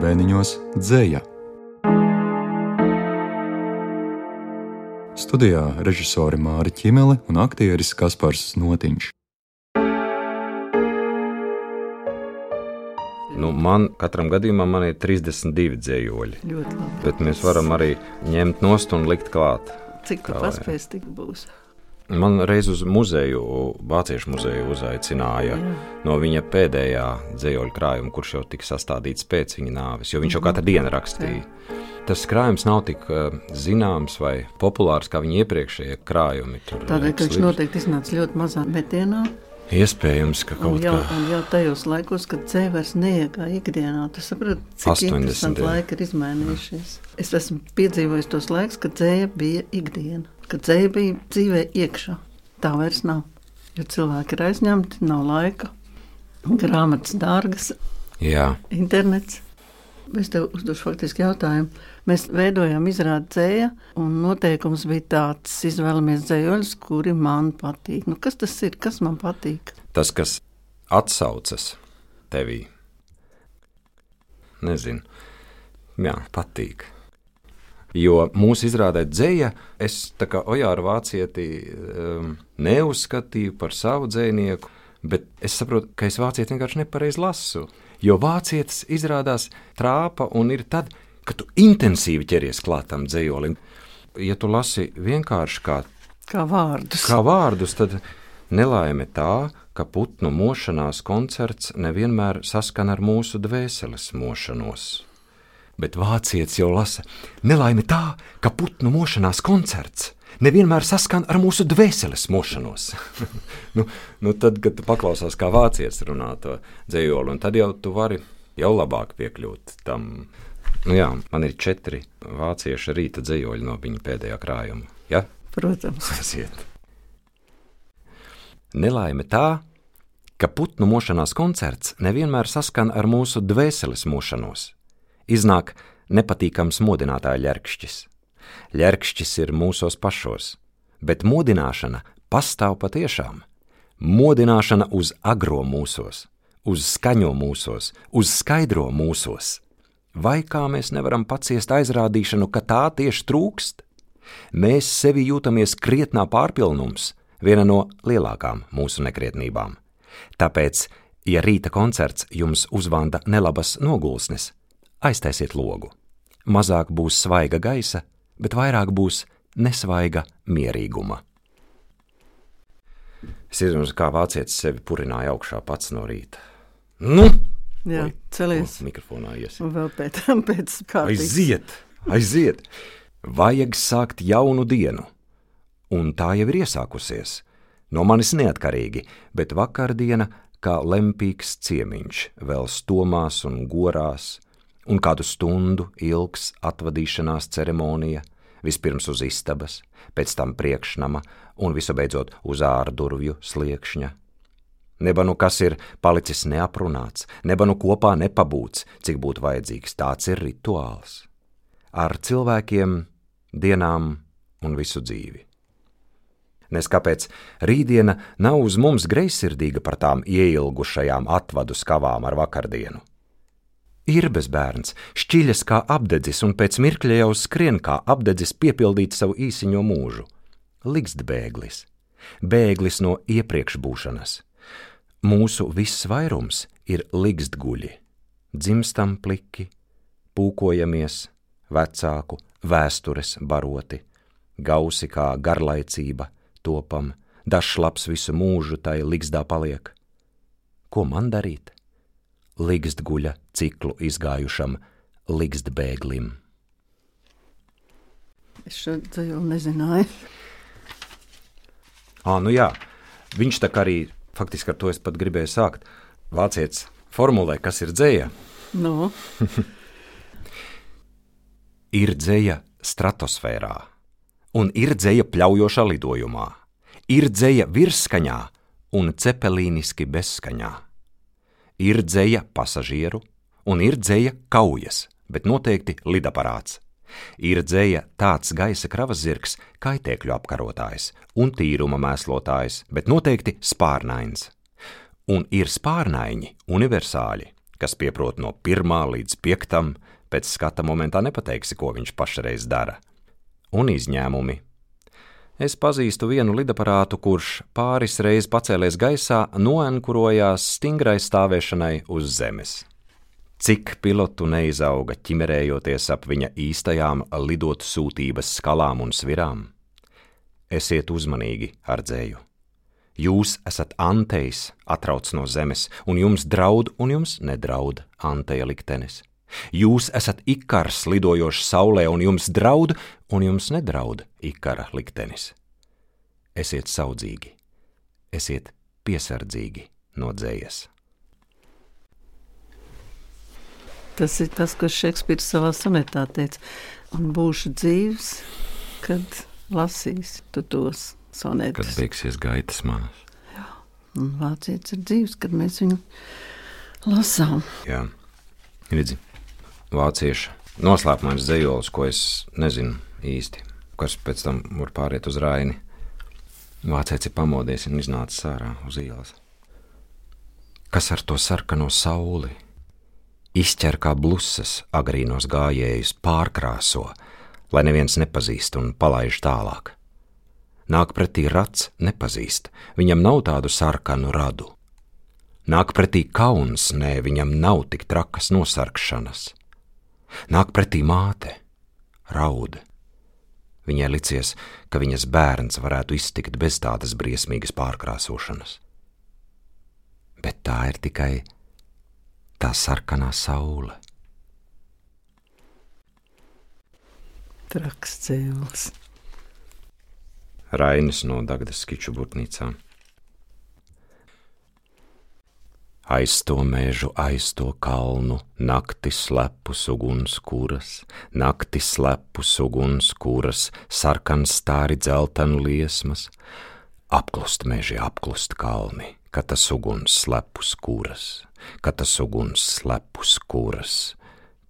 Virbēniņos dzēja. Studijā režisori Māra Čimele un aktieris Kaspars Notiņš. Nu, man katram gadījumam man ir 32 dzējoļi. Ļoti labi. Bet mēs varam arī ņemt nost un likt klāt. Cik lai? paspēs, tik būs. Man reiz uz muzeju, Vāciešu muzeju uzaicināja Jā. no viņa pēdējā dzējoļu krājuma, kurš jau tika sastādīts pēc viņa nāves, jo viņš jau katru dienu rakstīja. Tas krājums nav tik uh, zināms vai populārs kā viņa iepriekšējie krājumi. Tādēļ, viņš noteikti iznāca ļoti mazā metienā. Iespējams, ka kaut kā un jau tajos laikos, kad dzēja vairs neiegāja ikdienā, tu saproti, cik 80. interesanti laiki ir izmainījušies. Es esmu piedzīvojis tos laikus, kad dzēja bija ikdiena, kad dzēja bija dzīvē iekšā. Tā vairs nav, jo cilvēki ir aizņemti, nav laika, grāmatas dārgas, Jā, internets. Es tev uzdošu faktiski jautājumu. Mēs veidojām izrādi dzēja, un noteikums bija tāds, izvēlamies dzējoļus, kuri man patīk. Nu, kas tas ir? Kas man patīk? tas, kas atsaucas tevī. Nezinu, jā, patīk. Jo mūsu izrādē dzēja, es tā kā Ojāra vācieti um, neuzskatīju par savu dzējnieku, bet es saprotu, ka es vācieti vienkārši nepareizi lasu. Jo vācietis izrādās trāpa un ir tad, kad tu intensīvi ķeries klātam dzējolim. Ja tu lasi vienkārši kā Kā vārdus. Kā vārdus, tad nelaime tā, ka putnu mošanās koncerts nevienmēr saskan ar mūsu dvēseles mošanos. Bet vācietis jau lasa, nelaime tā, ka putnu mošanās koncerts nevienmēr saskan ar mūsu dvēseles mošanos. nu, nu tad, kad tu paklausās, kā vācietis runā to dzējoli, tad jau tu vari jau labāk piekļūt tam. Nu jā, man ir četri vāciešu rīta dzējoļi no viņa pēdējā krājuma. Ja? Protams. Aiziet. Nelaime tā, ka putnu mošanās koncerts nevienmēr saskan ar mūsu dvēseles mošanos. Iznāk nepatīkams modinātāja ģērkšķis. Ģērkšķis ir mūsos pašos, bet modināšana pastāv patiešām. Modināšana uz agro mūsos, uz skaņo mūsos, uz skaidro mūsos. Vai kā mēs nevaram paciest aizrādīšanu, ka tā tieši trūkst? Mēs sevi jūtamies krietnā pārpilnums, viena no lielākām mūsu nekrietnībām. Tāpēc, ja rīta koncerts jums uzvanda nelabas nogulsnes, aiztaisiet logu. Mazāk būs svaiga gaisa, bet vairāk būs nesvaiga mierīguma. Es iedomājos, kā vācietis sevi purināja augšā pats no rīta. Nu, Jā, Oi, celies. o, Mikrofonā iesim. Un vēl pēc tam, pēc kārtas. Aiziet, aiziet! Vajag sākt jaunu dienu, un tā jau ir iesākusies. No manis neatkarīgi, bet vakardiena kā lempīgs ciemiņš, vēl stomās un gorās, un kādu stundu ilgs atvadīšanās ceremonija, vispirms uz istabas, pēc tam priekšnama un visbeidzot uz ārdurvju sliekšņa. Neba nu kas ir palicis neaprunāts, neba nu kopā nepabūts, cik būtu vajadzīgs, tāds ir rituāls. Ar cilvēkiem, dienām un visu dzīvi. Nes kāpēc rītdiena nav uz mums greizsirdīga par tām ieilgušajām atvadu skavām ar vakardienu. Ir bez bērns, šķiļas kā apdedzis, un pēc mirkļa jau skrien kā apdedzis piepildīt savu īsiņo mūžu. Likst bēglis, bēglis no iepriekšbūšanas. Mūsu viss vairums ir likstguļi, dzimstam pliki, pūkojamies, vecāku, vēstures baroti, gausi kā garlaicība, topam, dažs labs visu mūžu tai likstā paliek. Ko man darīt? Likst guļa ciklu izgājušam, likst bēglim. Es šo dzīvu nezināju. Ā, nu jā, viņš tā kā arī, faktiski ar to es pat gribēju sākt. Vācietis formulē, kas ir dzēja. Nu, Ir dzēja stratosfērā, un ir dzēja pļaujošā lidojumā, ir dzēja virsskaņā un cepelīniski bezskaņā. Ir dzēja pasažieru, un ir dzēja kaujas, bet noteikti lidaparāts. Ir dzēja tāds gaisa kravas zirgs, kaitēkļu apkarotājs un tīruma mēslotājs, bet noteikti spārnains. Un ir spārnaiņi, universāļi, kas pieprot no pirmā līdz piektam, pēc skata momentā nepateiksi, ko viņš pašreiz dara. Un izņēmumi. Es pazīstu vienu lidaparātu, kurš pāris reizes pacēlies gaisā, noenkurojās stingrai stāvēšanai uz zemes. Cik pilotu neizauga ķimerējoties ap viņa īstajām lidot sūtības skalām un svirām? Esiet uzmanīgi ar dzēju. Jūs esat antejs, atrauc no zemes, un jums draud un jums nedraud anteja liktenis. Jūs esat ikars, lidojošs saulē, un jums draud, un jums nedraud ikara liktenis. Esiet saudzīgi, esiet piesardzīgi no dzējas. Tas ir tas, ko Šekspīrs savā sonetā teica. Un būšu dzīves, kad lasīs tu tos sonetus. Kad beigsies gaitas manas. Un vācietis ir dzīves, kad mēs viņu lasām. Jā, redzi, vāciešu noslēpumains dzējols, ko es nezinu īsti, kas pēc tam var pāriet uz Raini. Vācietis ir pamodies un iznācis ārā uz ielas. Kas ar to sarkano sauli? Izķer kā blusas agrīnos gājējus, pārkrāso, lai neviens nepazīst un palaiž tālāk. Nāk pretī rats, nepazīst, viņam nav tādu sarkanu radu. Nāk pretī kauns, nē, viņam nav tik trakas nosarkšanas. Nāk pretī māte, raud. Viņai licies, ka viņas bērns varētu iztikt bez tādas briesmīgas pārkrāsošanas. Bet tā ir tikai tā sarkanā saule. Traks cēlis. Rainis no Dagdas skiču būtnīcām. Aiz to mežu, aiz to kalnu, naktis slepus ugunskuras, naktis slepus ugunskuras, sarkans stāri dzeltenu liesmas, apklust meži, apklust kalni, kad tas uguns slepus kuras, kad tas uguns slepus kuras,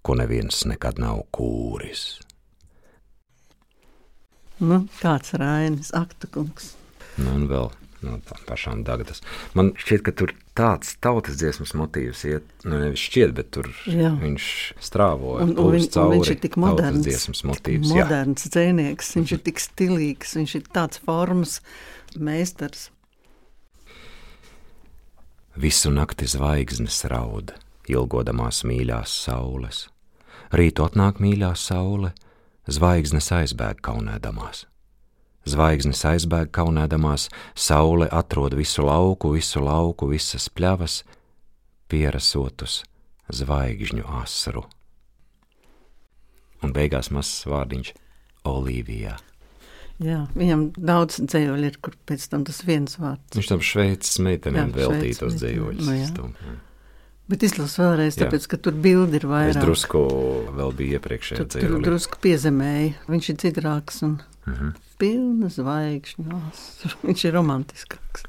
ko neviens nekad nav kūris. Nu, kāds rainis, aktu kungs. Nu, un vēl no tām pašām dagdas. Man šķiet, ka tur tāds tautas dziesmas motīvs iet, nu nevis šķiet, bet tur Jā. viņš strāvo. Un, un, viņ, un viņš ir tik moderns, dziesmas motīvs. Jā. moderns dzēnieks, viņš ir tik stilīgs, viņš ir tāds formas meistars. Visu nakti zvaigznes rauda, ilgodamās mīļās saules. Rītu atnāk mīļā saule, zvaigznes aizbēg kaunēdamās. Zvaigznes aizbēg kaunēdamās, saule atrod visu lauku, visu lauku, visas pļavas, pierasotus zvaigžņu asru. Un beigās mazs vārdiņš - Olīvijā. Jā, viņam daudz dzējoļu ir, kur pēc tam tas viens vārds. Viņš tam šveicis meitenēm veltītos meitenēm, nu jā. jā. Bet izlas vēlreiz, Jā. tāpēc, ka tur bildi ir Es vairāk. drusku vēl biju iepriekšējā Tur, tur dzējolī. drusku piezemēja. Viņš ir dziļāks un Mhm. Pilna zvaigžņu. Viņš ir romantiskāks.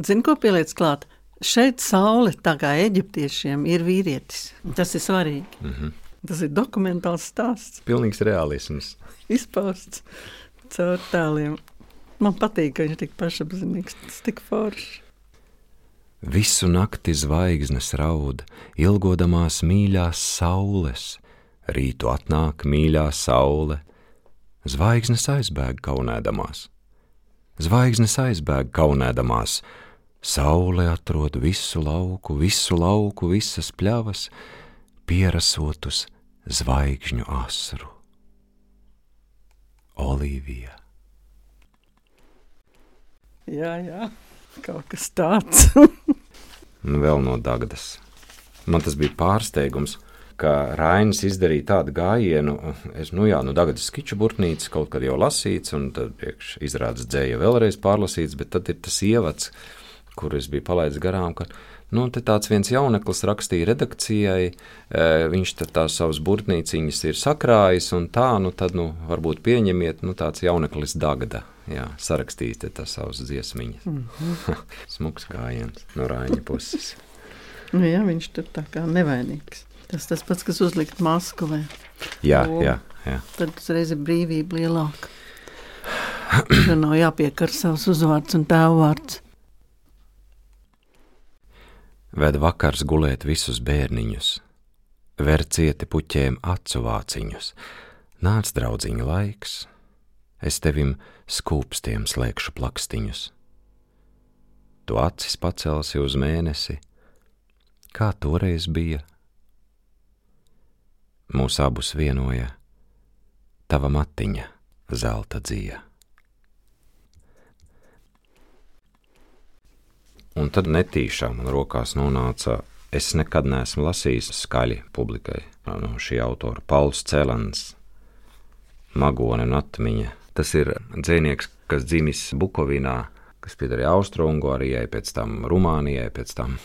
Zini, ko pieliec klāt? Šeit saule, tā kā eģiptiešiem, ir vīrietis. Tas ir svarīgi. Mhm. Tas ir dokumentāls stāsts, Pilnīgs realisms. izpausts caur tēliem. Man patīk, ka viņš ir tik pašapziņīgs, tas tik forši. Visu nakti zvaigznes raud, ilgodamās mīļās saules, rītu atnāk mīļā saule. Zvaigznes aizbēg kaunēdamās, zvaigznes aizbēg kaunēdamās, saule atrod visu lauku, visu lauku, visas pļavas, pierasotus zvaigžņu asru. Olīvija. Jā, jā, kaut kas tāds. un vēl no Dagdas. Man tas bija pārsteigums, ka Rainis izdarīja tādu gājienu. Es, nu jā, nu Dagdas skiču burtnīca kaut kad jau lasīts, un tad priekš izrādes dzēja vēlreiz pārlasīts, bet tad ir tas ievads, kur es biju palaidis garām, ka nu, te tāds viens jauneklis rakstīja redakcijai, e, viņš tad tās savas burtnīciņas ir sakrājis, un tā, nu tad, nu, varbūt pieņemiet, nu tāds jauneklis Dagda, jā, sarakstīt te tās savas dziesmiņas. Mm -hmm. Smuks gājiens no Raiņa puses. nu, jā, viņš tur tā kā nevainīgs. Tas tas pats, kas uzlikt masku, vai Jā, O. jā, jā. tad uzreiz ir brīvība lielāka. Tur nav jāpiekar savs uzvārds un tēvvārds. ved vakars gulēt visus bērniņus, ver cieti puķiem acu vāciņus, nāc draudziņa laiks, es tevim skūpstiem slēgšu plakstiņus. Tu acis pacelsi uz mēnesi, kā toreiz bija. Mūs abus vienoja tava matiņa, zelta dzīja. Un tad netīšām man rokās nonāca, es nekad neesmu lasījis skaļi publikai no šī autora Pauls Celans, Magone un atmiņa. Tas ir dzēnieks, kas dzimis Bukovinā, kas piederēja Austro-Ungārijai, pēc tam Rumānijai, pēc tam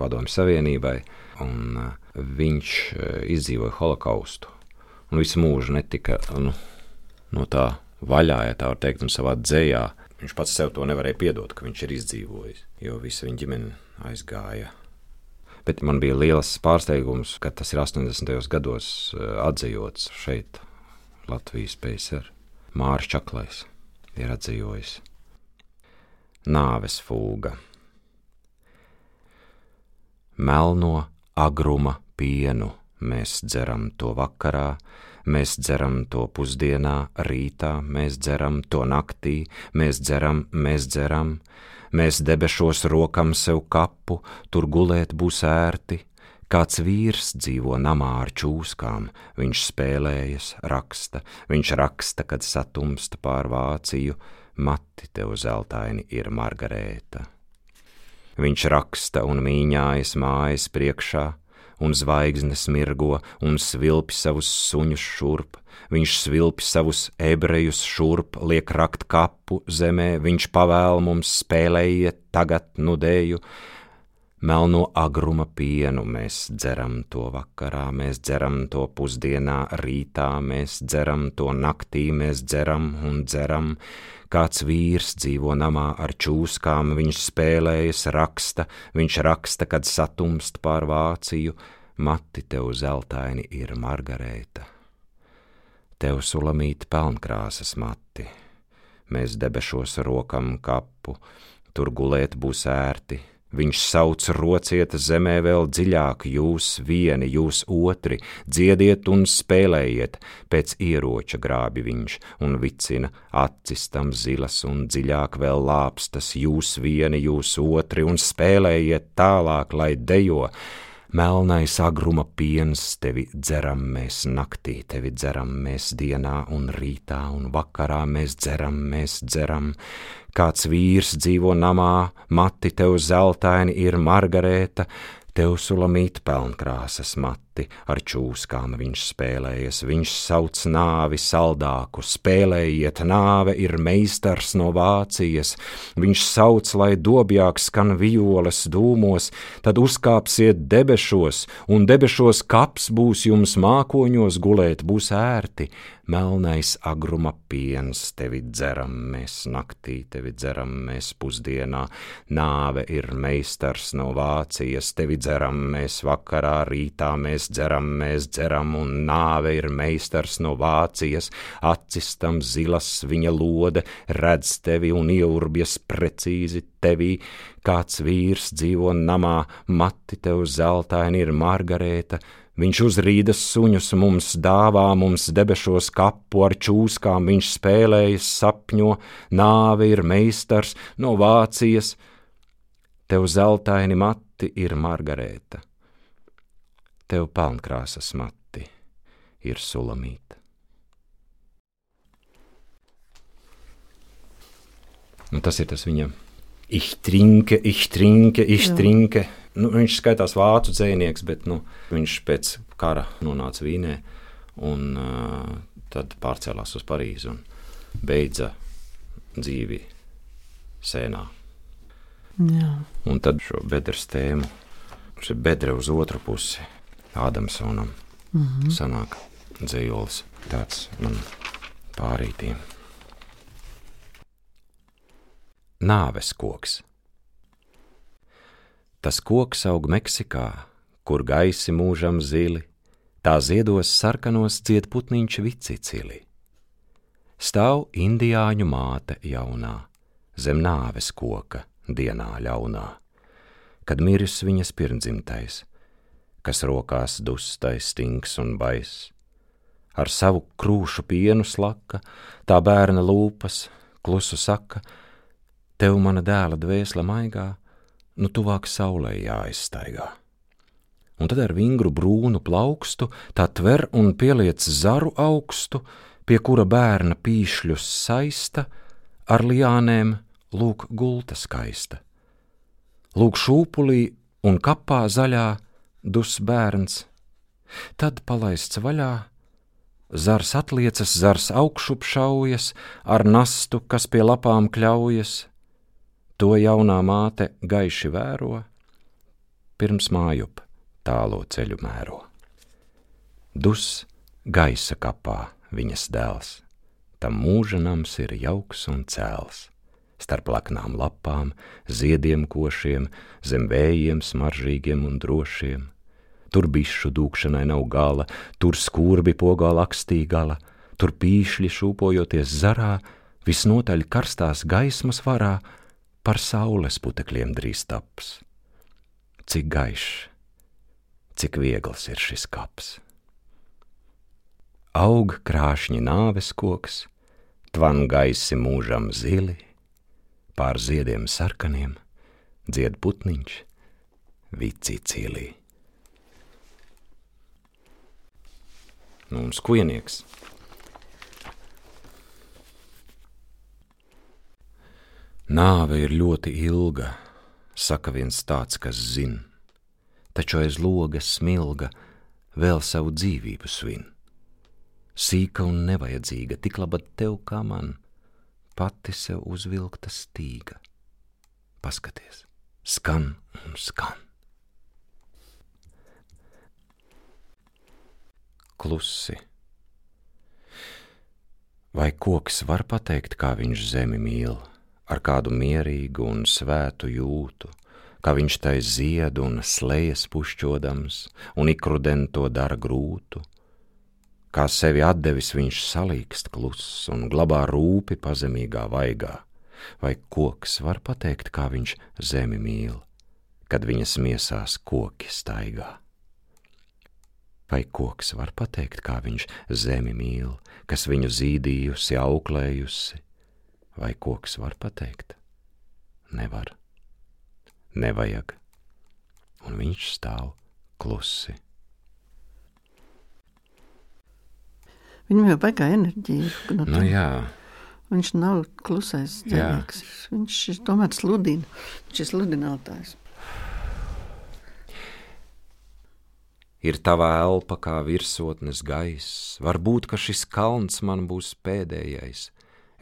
Padomju Savienībai, un uh, viņš uh, izdzīvoja holokaustu. Un visu mūžu netika nu, no tā vaļā, ja tā var teikt, un savā dzējā. Viņš pats sev to nevarēja piedot, ka viņš ir izdzīvojis, jo visa viņa ģimene aizgāja. Bet man bija liels pārsteigums, ka tas ir 80. gados uh, atzīvots šeit, Latvijas PSR. Mārcis Čaklais ir atzīvojis. Nāves fūga melno agruma pienu. Mēs dzeram to vakarā, mēs dzeram to pusdienā, rītā, mēs dzeram to naktī, mēs dzeram, mēs dzeram, mēs debešos rokam sev kapu, tur gulēt būs ērti. Kāds vīrs dzīvo namā ar čūskām, viņš spēlējas, raksta, viņš raksta, kad satumst pār Vāciju, mati tev zeltaini ir Margarēta. Viņš raksta un mīņājas mājas priekšā, un zvaigznes mirgo un svilpi savus suņus šurp. Viņš svilpi savus ebrejus šurp, liek rakt kapu zemē, viņš pavēl mums spēlējiet tagad nudēju. Melno agruma pienu mēs dzeram to vakarā, mēs dzeram to pusdienā, rītā, mēs dzeram to naktī, mēs dzeram un dzeram. Kāds vīrs dzīvo namā ar čūskām, viņš spēlējas, raksta, viņš raksta, kad satumst pār Vāciju, mati tev zeltaini ir Margarēta. Tev sulamīt pelnkrāsas mati, mēs debešos rokam kapu, tur gulēt būs ērti, Viņš sauc rociet zemē vēl dziļāk, jūs vieni, jūs otri, dziediet un spēlējiet, pēc ieroča grābi viņš un vicina acis tam zilas un dziļāk vēl lāpstas, jūs vieni, jūs otri un spēlējiet tālāk, lai dejo. Melnais agruma piens, tevi dzeram mēs naktī, tevi dzeram mēs dienā un rītā un vakarā mēs dzeram, mēs dzeram. Kāds vīrs dzīvo namā, mati tev zeltaini ir Margarēta, tev sulamīt pelnkrāsas mati, ar čūskām viņš spēlējas, viņš sauc nāvi saldāku, spēlējiet, nāve ir meistars no Vācijas, viņš sauc, lai dobjāk skan violas dūmos, tad uzkāpsiet debešos, un debešos kaps būs jums mākoņos gulēt, būs ērti, melnais agruma piens, tevi dzeram mēs naktī, tevi dzeram mēs pusdienā, nāve ir meistars no Vācijas, tevi dzeram mēs vakarā, rītā mēs dzeram, mēs dzeram, un nāve ir meistars no Vācijas, acis tam zilas viņa lode, redz tevi un ieurbjas precīzi tevī, kāds vīrs dzīvo namā, mati tev zeltaini ir Margarēta, Viņš uzrīdas suņus mums dāvā, mums debešos kapu ar čūskām, viņš spēlējas, sapņo, nāve ir meistars no Vācijas. Tev zeltaini mati ir Margarēta, tev pelnkrāsas mati ir sulamīta. Nu, tas ir tas viņam. Ich trinke, ich trinke, ich Jā. trinke. Nu, viņš skaitās vācu dzinieks, bet nu, viņš pēc kara nonāca Vīnē un uh, tad pārcēlās uz Parīzi un beidza dzīvi sēnā. Jā. Un tad šo bedres tēmu, ir bedre uz otru pusi, Ādamsonam, mm -hmm. sanāk dzējolis tāds man pārītīm. Nāves koks. Tas koks aug Meksikā, kur gaisi mūžam zili, tā ziedos sarkanos dzied putniņš vicicili. Stāv indiāņu māte jaunā, zem nāves koka dienā ļaunā. kad miris viņas pirmdzimtais, kas rokās dustais, stinks un bais. Ar savu krūšu pienu slaka, tā bērna lūpas klusu saka: Tev mana dēla dvēsele maigā, nu tuvāk saulē jāizstaigā un tad ar vingru brūnu plaukstu tā tver un pieliec zaru augstu, pie kura bērna pīšļus saista, ar liānēm lūk gulta skaista. Lūk šūpulī un kapā zaļā dus bērns, tad palaists vaļā, zars atliecas, zars augšup šaujas, ar nastu, kas pie lapām kļaujas, to jaunā māte gaiši vēro, pirms mājup tālo ceļu mēro. Dus gaisa kapā viņas dēls, tam mūža nams ir jauks un cēls. Starp laknām lapām, ziediem košiem, zem vējiem smaržīgiem un drošiem. Tur bišu dūkšanai nav gala, tur skurbi pogā lakstī gala, tur pīšļi šūpojoties zarā, visnotaļ karstās gaismas varā, par saules putekļiem drīz taps. Cik gaišs, cik viegls ir šis kaps. Aug krāšņi nāves koks, tvan gaisi mūžam zili, pār ziediem sarkaniem, dzied putniņš, vici Nu, un skujnieks. Nāve ir ļoti ilga, saka viens tāds, kas zina taču aiz loga smilga vēl savu dzīvību svin. Sīka un nevajadzīga, tik laba tev kā man, pati sev uzvilkta stīga. Paskaties, skan un skan. Klusi. Vai koks var pateikt, kā viņš zemi mīl, ar kādu mierīgu un svētu jūtu, kā viņš tai zied un slējas pušķodams, un ikruden to dara grūtu. Kā sevi atdevis viņš salīkst kluss un glabā rūpi pazemīgā vaigā, vai koks var pateikt, kā viņš zemi mīl, kad viņas miesās koki staigā. Vai koks var pateikt, kā viņš zemi mīl, kas viņu zīdījusi, auklējusi, vai koks var pateikt? Nevar nevajag, un viņš stāv klusi. Viņam jau baigā enerģija. No nu, jā. Viņš nav klusais cilvēks. Viņš ir tomēr sludina. Viņš ir sludinātājs. Ir tava elpa kā virsotnes gaiss, varbūt, ka šis kalns man būs pēdējais.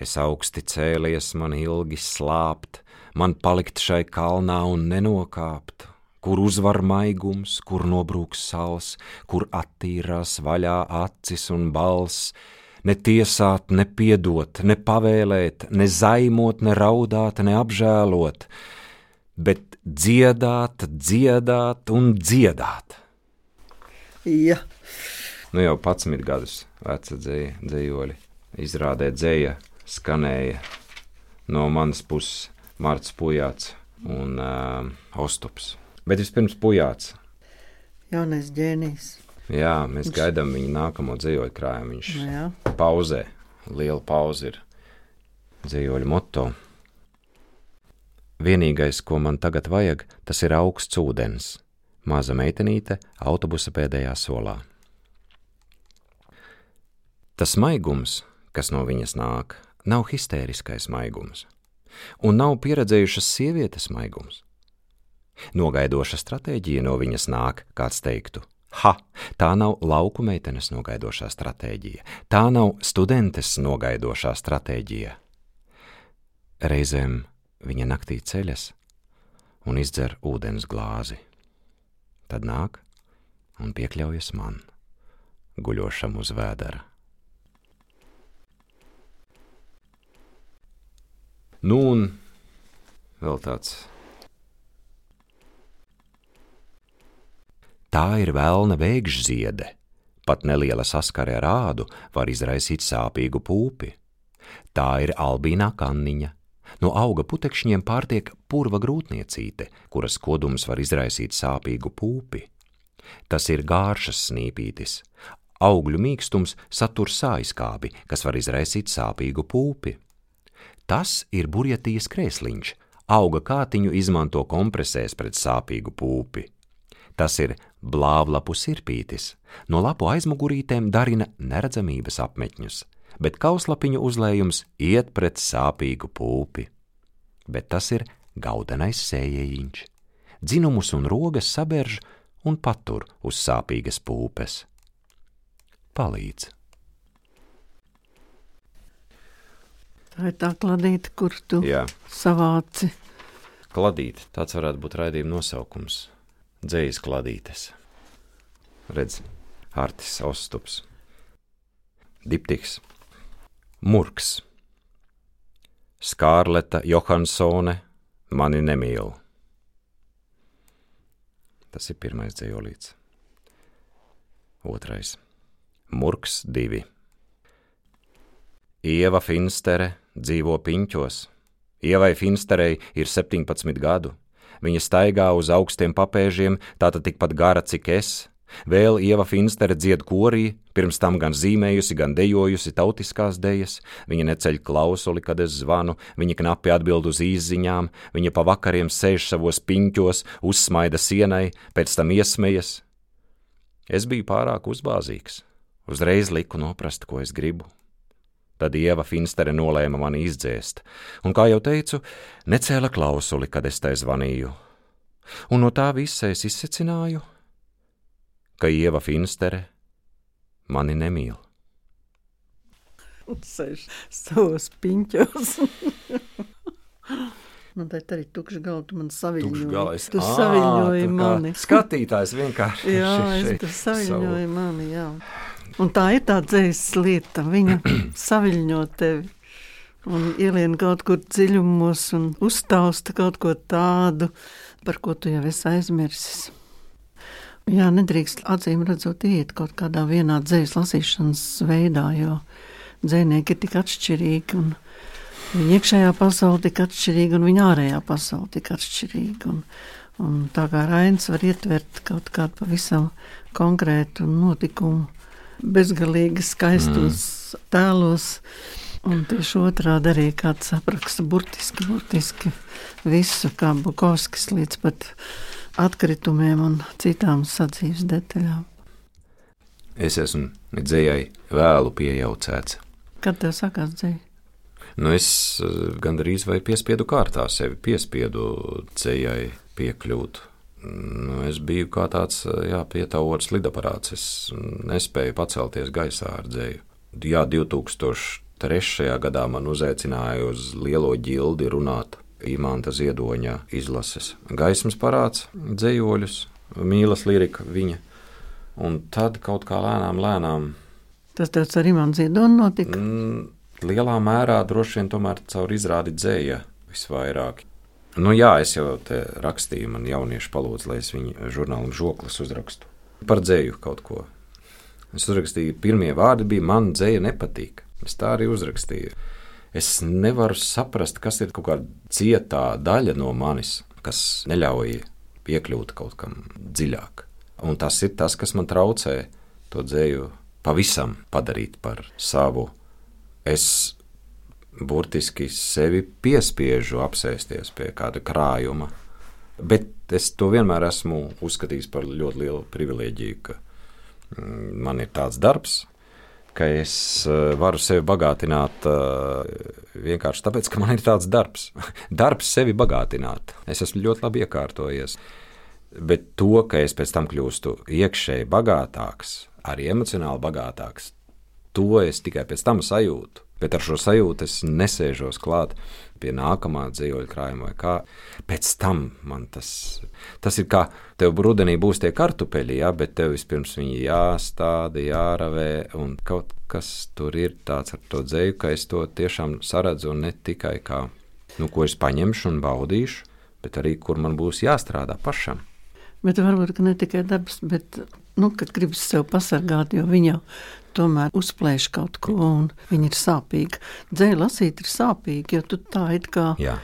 Es augsti cēlies, man ilgi slāpt, man palikt šai kalnā un nenokāpt, kur uzvar maigums, kur nobrūks sals, kur attīrās vaļā acis un balss, ne tiesāt, ne piedot, ne pavēlēt, ne zaimot, ne raudāt, ne apžēlot, bet dziedāt, dziedāt un dziedāt. Ja. Nu jau 11 gadus veca dzēja, dzējoļi, izrādē dzēja, skanēja no manas puses Mārcis Pujāts un uh, Ostops. Bet vispirms Pujāts. Jaunais ģēnijs. Jā, mēs Viņš... gaidām viņa nākamo dzīvoju krājumu. Viņš nu, Jā. pauzē, liela pauze ir dzīvoļu moto. Vienīgais, ko man tagad vajag, tas ir augsts ūdens. Maza meitenīte autobusa pēdējā solā. Tas maigums, kas no viņas nāk, nav histēriskais maigums un nav pieredzējušas sievietes maigums. Nogaidoša stratēģija no viņas nāk, kāds teiktu. Ha! Tā nav lauku meitenes nogaidošā stratēģija, tā nav studentes nogaidošā stratēģija. Reizēm viņa naktī ceļas un izdzer ūdens glāzi. Tad nāk un piekļaujas man, guļošam uz vēdera. Nu, un vēl tāds. Tā ir vēlna vēgžziede. Pat neliela saskare ar ādu var izraisīt sāpīgu pūpi. Tā ir albīnā kanniņa, No auga putekšņiem pārtiek purva grūtniecīte, kuras kodums var izraisīt sāpīgu pūpi. Tas ir gāršas snīpītis. Augļu mīkstums satur sāiskābi, kas var izraisīt sāpīgu pūpi. Tas ir burjatīs krēsliņš. Auga kātiņu izmanto kompresēs pret sāpīgu pūpi. Tas ir blāvlapu sirpītis. No lapu aizmugurītēm darina neredzamības apmetņus bet kauslapiņu uzlējums iet pret sāpīgu pūpi. Bet tas ir gaudenais sējējiņš. Dzinumus un rogas sabērž un patur uz sāpīgas pūpes. Palīdz! Tā ir tā kladīte, kur tu Jā. savāci. Kladīt, tāds varētu būt raidījuma nosaukums. Dzējas kladītes. Redz, Artis Ostups. Diptiks. Murks. Skārleta Johansone mani nemīl. Tas ir pirmais dzīvolīts. Otrais. Murks divi. Ieva Finstere dzīvo piņķos. Ievai Finsterei ir 17 gadu. Viņa staigā uz augstiem papēžiem, tātad tikpat gara, cik es, Vēl Ieva Finstere dzied korī, pirms tam gan zīmējusi, gan dejojusi tautiskās dejas, viņa neceļ klausuli, kad es zvanu, viņa knapi atbild uz īziņām, viņa pa vakariem sēž savos piņķos, uzsmaida sienai, pēc tam iesmējas. Es biju pārāk uzbāzīgs, uzreiz liku noprast, ko es gribu. Tad Ieva Finstere nolēma mani izdzēst, un, kā jau teicu, necēla klausuli, kad es tai zvanīju. Un no tā visa es izsecināju, ka Ieva Finstere mani nemīl. Sēž savos piņķos. Man te arī tukšs galva, tu man saviļņoji. Tu saviļņoji mani. Skatītājs vienkārši. jā, es tu saviļņoji mani, jā. Un tā ir tā dzējas lieta. Viņa saviļņo tevi un ielien kaut kur dziļumos un uztausta kaut ko tādu, par ko tu jau esi aizmirsis. Jā, nedrīkst acīm redzot, iet kaut kādā vienā dzīslas lasīšanas veidā, jo dzinieki ir tik atšķirīgi. Viņa iekšējā pasaule tik atšķirīga, un viņa ārējā pasaule tik atšķirīga. Un, un tā kā Rains var ietvert kaut kādu pavisam konkrētu notikumu, bezgalīgi skaistos mm. tēlos. Un tieši otrādi arī kāds apraksta burtiski, burtiski visu, kā Bukovskis līdz pat atkritumiem un citām sadzīves detaļām. Es esmu dzējai vēlu piejaucēts. Kad tev sākās dzēja? Nu, es eh, gandrīz vai piespiedu kārtā sevi piespiedu dzējai piekļūt. Nu, es biju kā tāds eh, jā, pietauots lidaparāts. Es nespēju pacelties gaisā ar dzēju. Jā, 2003. gadā man uzaicināja uz lielo ģildi runāt Imants Ziedoņa izlases. Gaismas parāds, dzējoļus, mīlas lirika viņa. Un tad kaut kā lēnām, lēnām. Tas tāds ar Imants Ziedonu notika? Mm, lielā mērā droši vien tomēr caur izrādi dzēja visvairāk. Nu jā, es jau te rakstīju, man jaunieši palūdz, lai es viņu žurnālam žoklis uzrakstu. Par dzēju kaut ko. Es uzrakstīju, pirmie vārdi bija man dzēja nepatīk. Es tā arī uzrakstīju es nevaru saprast, kas ir kaut kāda cietā daļa no manis, kas neļauj piekļūt kaut kam dziļāk. Un tas ir tas, kas man traucē to dzēju pavisam padarīt par savu. Es burtiski sevi piespiežu apsēsties pie kāda krājuma, bet es to vienmēr esmu uzskatījis par ļoti lielu privilēģiju, ka mm, man ir tāds darbs, ka es eh, varu sevi bagātināt eh, vienkārši tāpēc, ka man ir tāds darbs. darbs sevi bagātināt. Es esmu ļoti labi iekārtojies. Bet to, ka es pēc tam kļūstu iekšēji bagātāks, arī emocionāli bagātāks, to es tikai pēc tam sajūtu. Bet ar šo sajūtu es nesēžos klāt pie nākamā dzīvoļa krājuma, vai kā. Pēc tam man tas, tas ir kā tev rudenī būs tie kartupeļi, jā, bet tev vispirms viņi jāstāda, jāravē, un kaut kas tur ir tāds ar to dzēju, ka es to tiešām saredzu ne tikai kā, nu, ko es paņemšu un baudīšu, bet arī kur man būs jāstrādā pašam. Bet varbūt ne tikai dabas, bet, nu, kad gribas sev pasargāt, jo viņa tomēr uzplēš kaut ko, un viņa ir sāpīga. Dzēja lasīt ir sāpīgi, jo tu tā it kā Jā.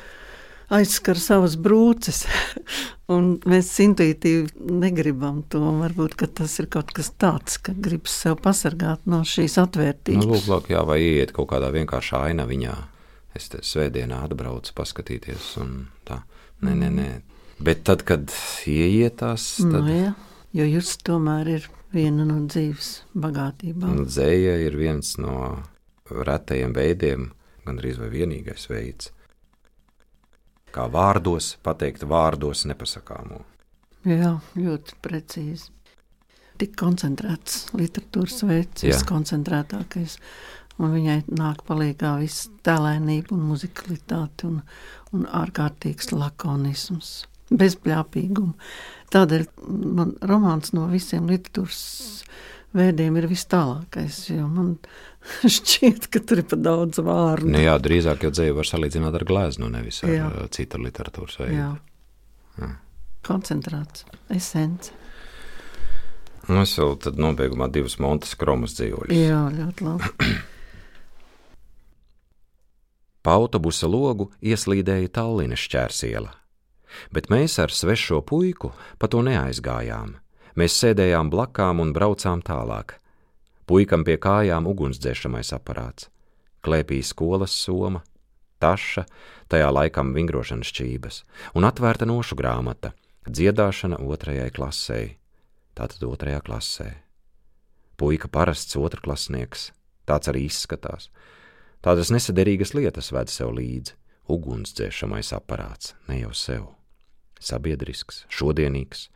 aizskar savas brūces, un mēs intuitīvi negribam to. Varbūt tas ir kaut kas tāds, ka gribas sev pasargāt no šīs Nu, atvērtības. lūk, lūk, jā, vai iet kaut kādā vienkāršā ainaviņā. Es te svētdienā atbraucu paskatīties, un tā. Nē, nē, nē. Bet tad, kad ieietās, Nu, tad jā, jo jūs tomēr ir viena no dzīves bagātībām. dzēja ir viens no retajiem veidiem, gandrīz vai vienīgais veids, kā vārdos pateikt vārdos nepasakāmo. Jā, ļoti precīzi. Tik koncentrēts literatūras veids, viskoncentrētākais. Un viņai nāk palīdzīgā viss tēlēnība, un muzikalitāte un, un ārkārtīgs lakonisms, bezpļāpīgums. Tādēļ man romāns no visiem literatūras veidiem ir vis tālākais, man šķiet, ka tur ir pa daudz vārdu. Nu, jā, drīzāk jau dzēju var salīdzināt ar gleznu, nevis ar Jā. jā. citu literatūras veidu. Jā. Koncentrēts, esence. Nu, es vēl tad nobeigumā divas montas kromas dzīvoļus. Jā, ļoti labi. Pa autobusa logu ieslīdēja Tallinas šķērsiela. Bet mēs ar svešo puiku pa to neaizgājām. Mēs sēdējām blakām un braucām tālāk. Puikam pie kājām ugunsdzēšamais aparāts, klēpī skolas soma, taša, tajā laikam vingrošanas čības, un atvērta nošu grāmata - dziedāšana otrajai klasei. Tātad otrajā klasē. Puika parasts otrklasnieks, tāds arī izskatās. Tādas nesederīgas lietas ved sev līdzi. Ugunsdzēšamais aparāts, ne jau sev. Sabiedrisks, šodienīgs,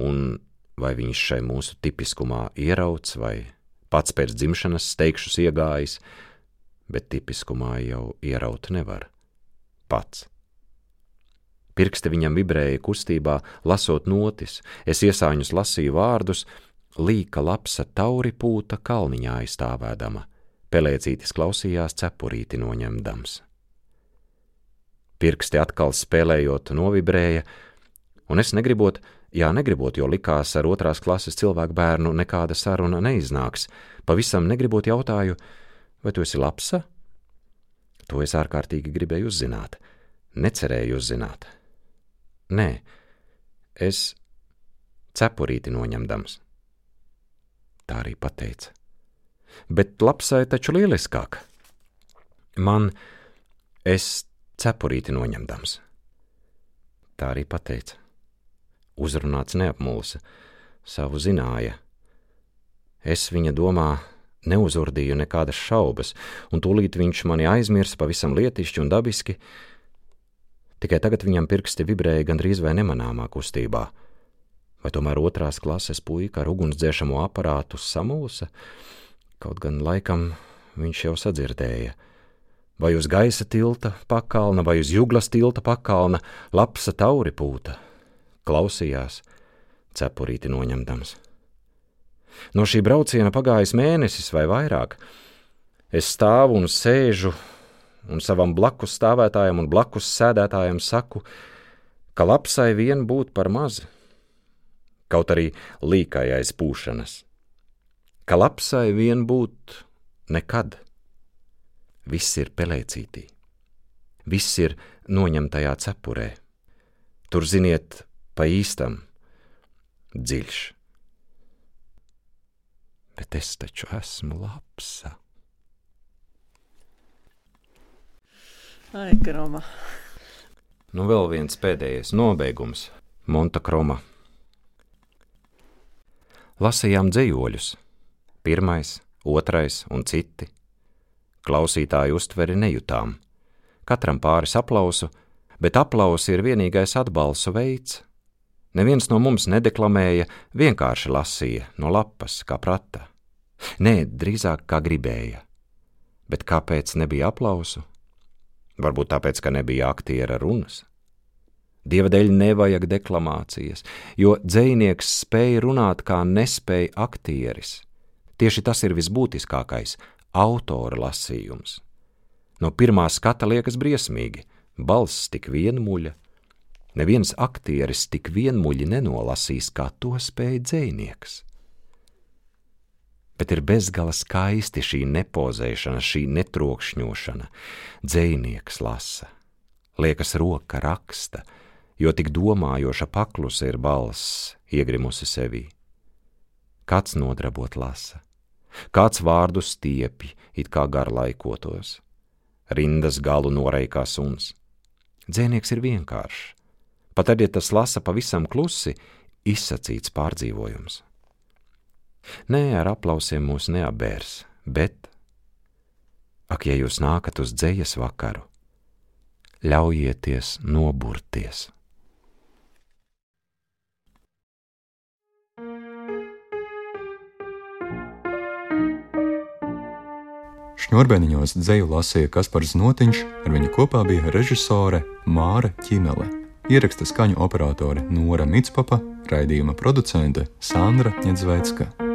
un vai viņš šai mūsu tipiskumā ierauts, vai pats pēc dzimšanas steigšus iegājis, bet tipiskumā jau ieraut nevar. Pats. Pirksti viņam vibrēja kustībā, lasot notis, es iesāņus lasīju vārdus, līka lapsa tauri pūta kalniņā aizstāvēdama, pelēcītis klausījās cepurīti noņemdams. Pirksti atkal spēlējot novibrēja, un es negribot, jā, negribot, jo likās ar otrās klases cilvēku bērnu nekāda saruna neiznāks, pavisam negribot jautāju, vai tu esi lapsa? To es ārkārtīgi gribēju uzzināt, necerēju uzzināt. Nē, es cepurīti noņemdams. Tā arī pateica. Bet lapsai taču lieliskāk. Man es cepurīti noņemdams. Tā arī pateica. Uzrunāts neapmulsa, savu zināja. Es viņa domā neuzurdīju nekādas šaubas, un tūlīt viņš mani aizmirsa pavisam lietišķi un dabiski. Tikai tagad viņam pirksti vibrēja gandrīz vai nemanāmā kustībā. Vai tomēr otrās klases puika ar ugunsdzēšamo aparātu samulsa? Kaut gan laikam viņš jau sadzirdēja. Vai uz gaisa tilta pakalna, vai uz juglas tilta pakalna, lapsa tauri pūta, klausījās, cepurīti noņemdams. No šī brauciena pagājis mēnesis vai vairāk. Es stāvu un sēžu, un savam blakus stāvētājam un blakus sēdētājam saku, ka lapsai vien būt par maz, kaut arī līkai aiz pūšanas, ka lapsai vien būt nekad. Viss ir pelēcītī, viss ir noņemtajā cepurē. Tur, ziniet, pa īstam dziļš. Bet es taču esmu lapsa. Ai, kroma. Nu, vēl viens pēdējais nobeigums - Montakroma. Lasījām dzējoļus, pirmais, otrais un citi. Klausītāju uztveri nejūtām. Katram pāris aplausu, bet aplausi ir vienīgais atbalsta veids. Neviens no mums nedeklamēja, vienkārši lasīja no lapas, kā prata. Nē, drīzāk kā gribēja. Bet kāpēc nebija aplausu? Varbūt tāpēc, ka nebija aktiera runas. Dieva dēļ nevajag deklamācijas, jo dzinieks spēja runāt kā nespēja aktieris. Tieši tas ir visbūtiskākais - autora lasījums. No pirmā skata liekas briesmīgi, balss tik vienmuļa. Neviens aktieris tik vienmuļi nenolasīs, kā to spēja dzinieks. bet ir bezgala skaisti šī nepozēšana, šī netrokšņošana. Dzēnieks lasa, liekas, roka raksta, jo tik domājoša paklusa ir balss, iegrimusi sevī. Kāds nodrabot lasa, kāds vārdu stiepi, it kā garlaikotos, rindas galu noreikā suns. Dzēnieks ir vienkāršs, pat tad, ja tas lasa pavisam klusi, izsacīts pārdzīvojums. Nē, ar aplausiem mūs neapbērs, bet, ak, ja jūs nākat uz dzējas vakaru, ļaujieties noburties! Šņurbeniņos dzeju lasīja Kaspars Notiņš, ar viņu kopā bija režisore Māra Čimele, ieraksta skaņu operatore Nora Mitspapa, raidījuma producente Sandra Ņedzveicka.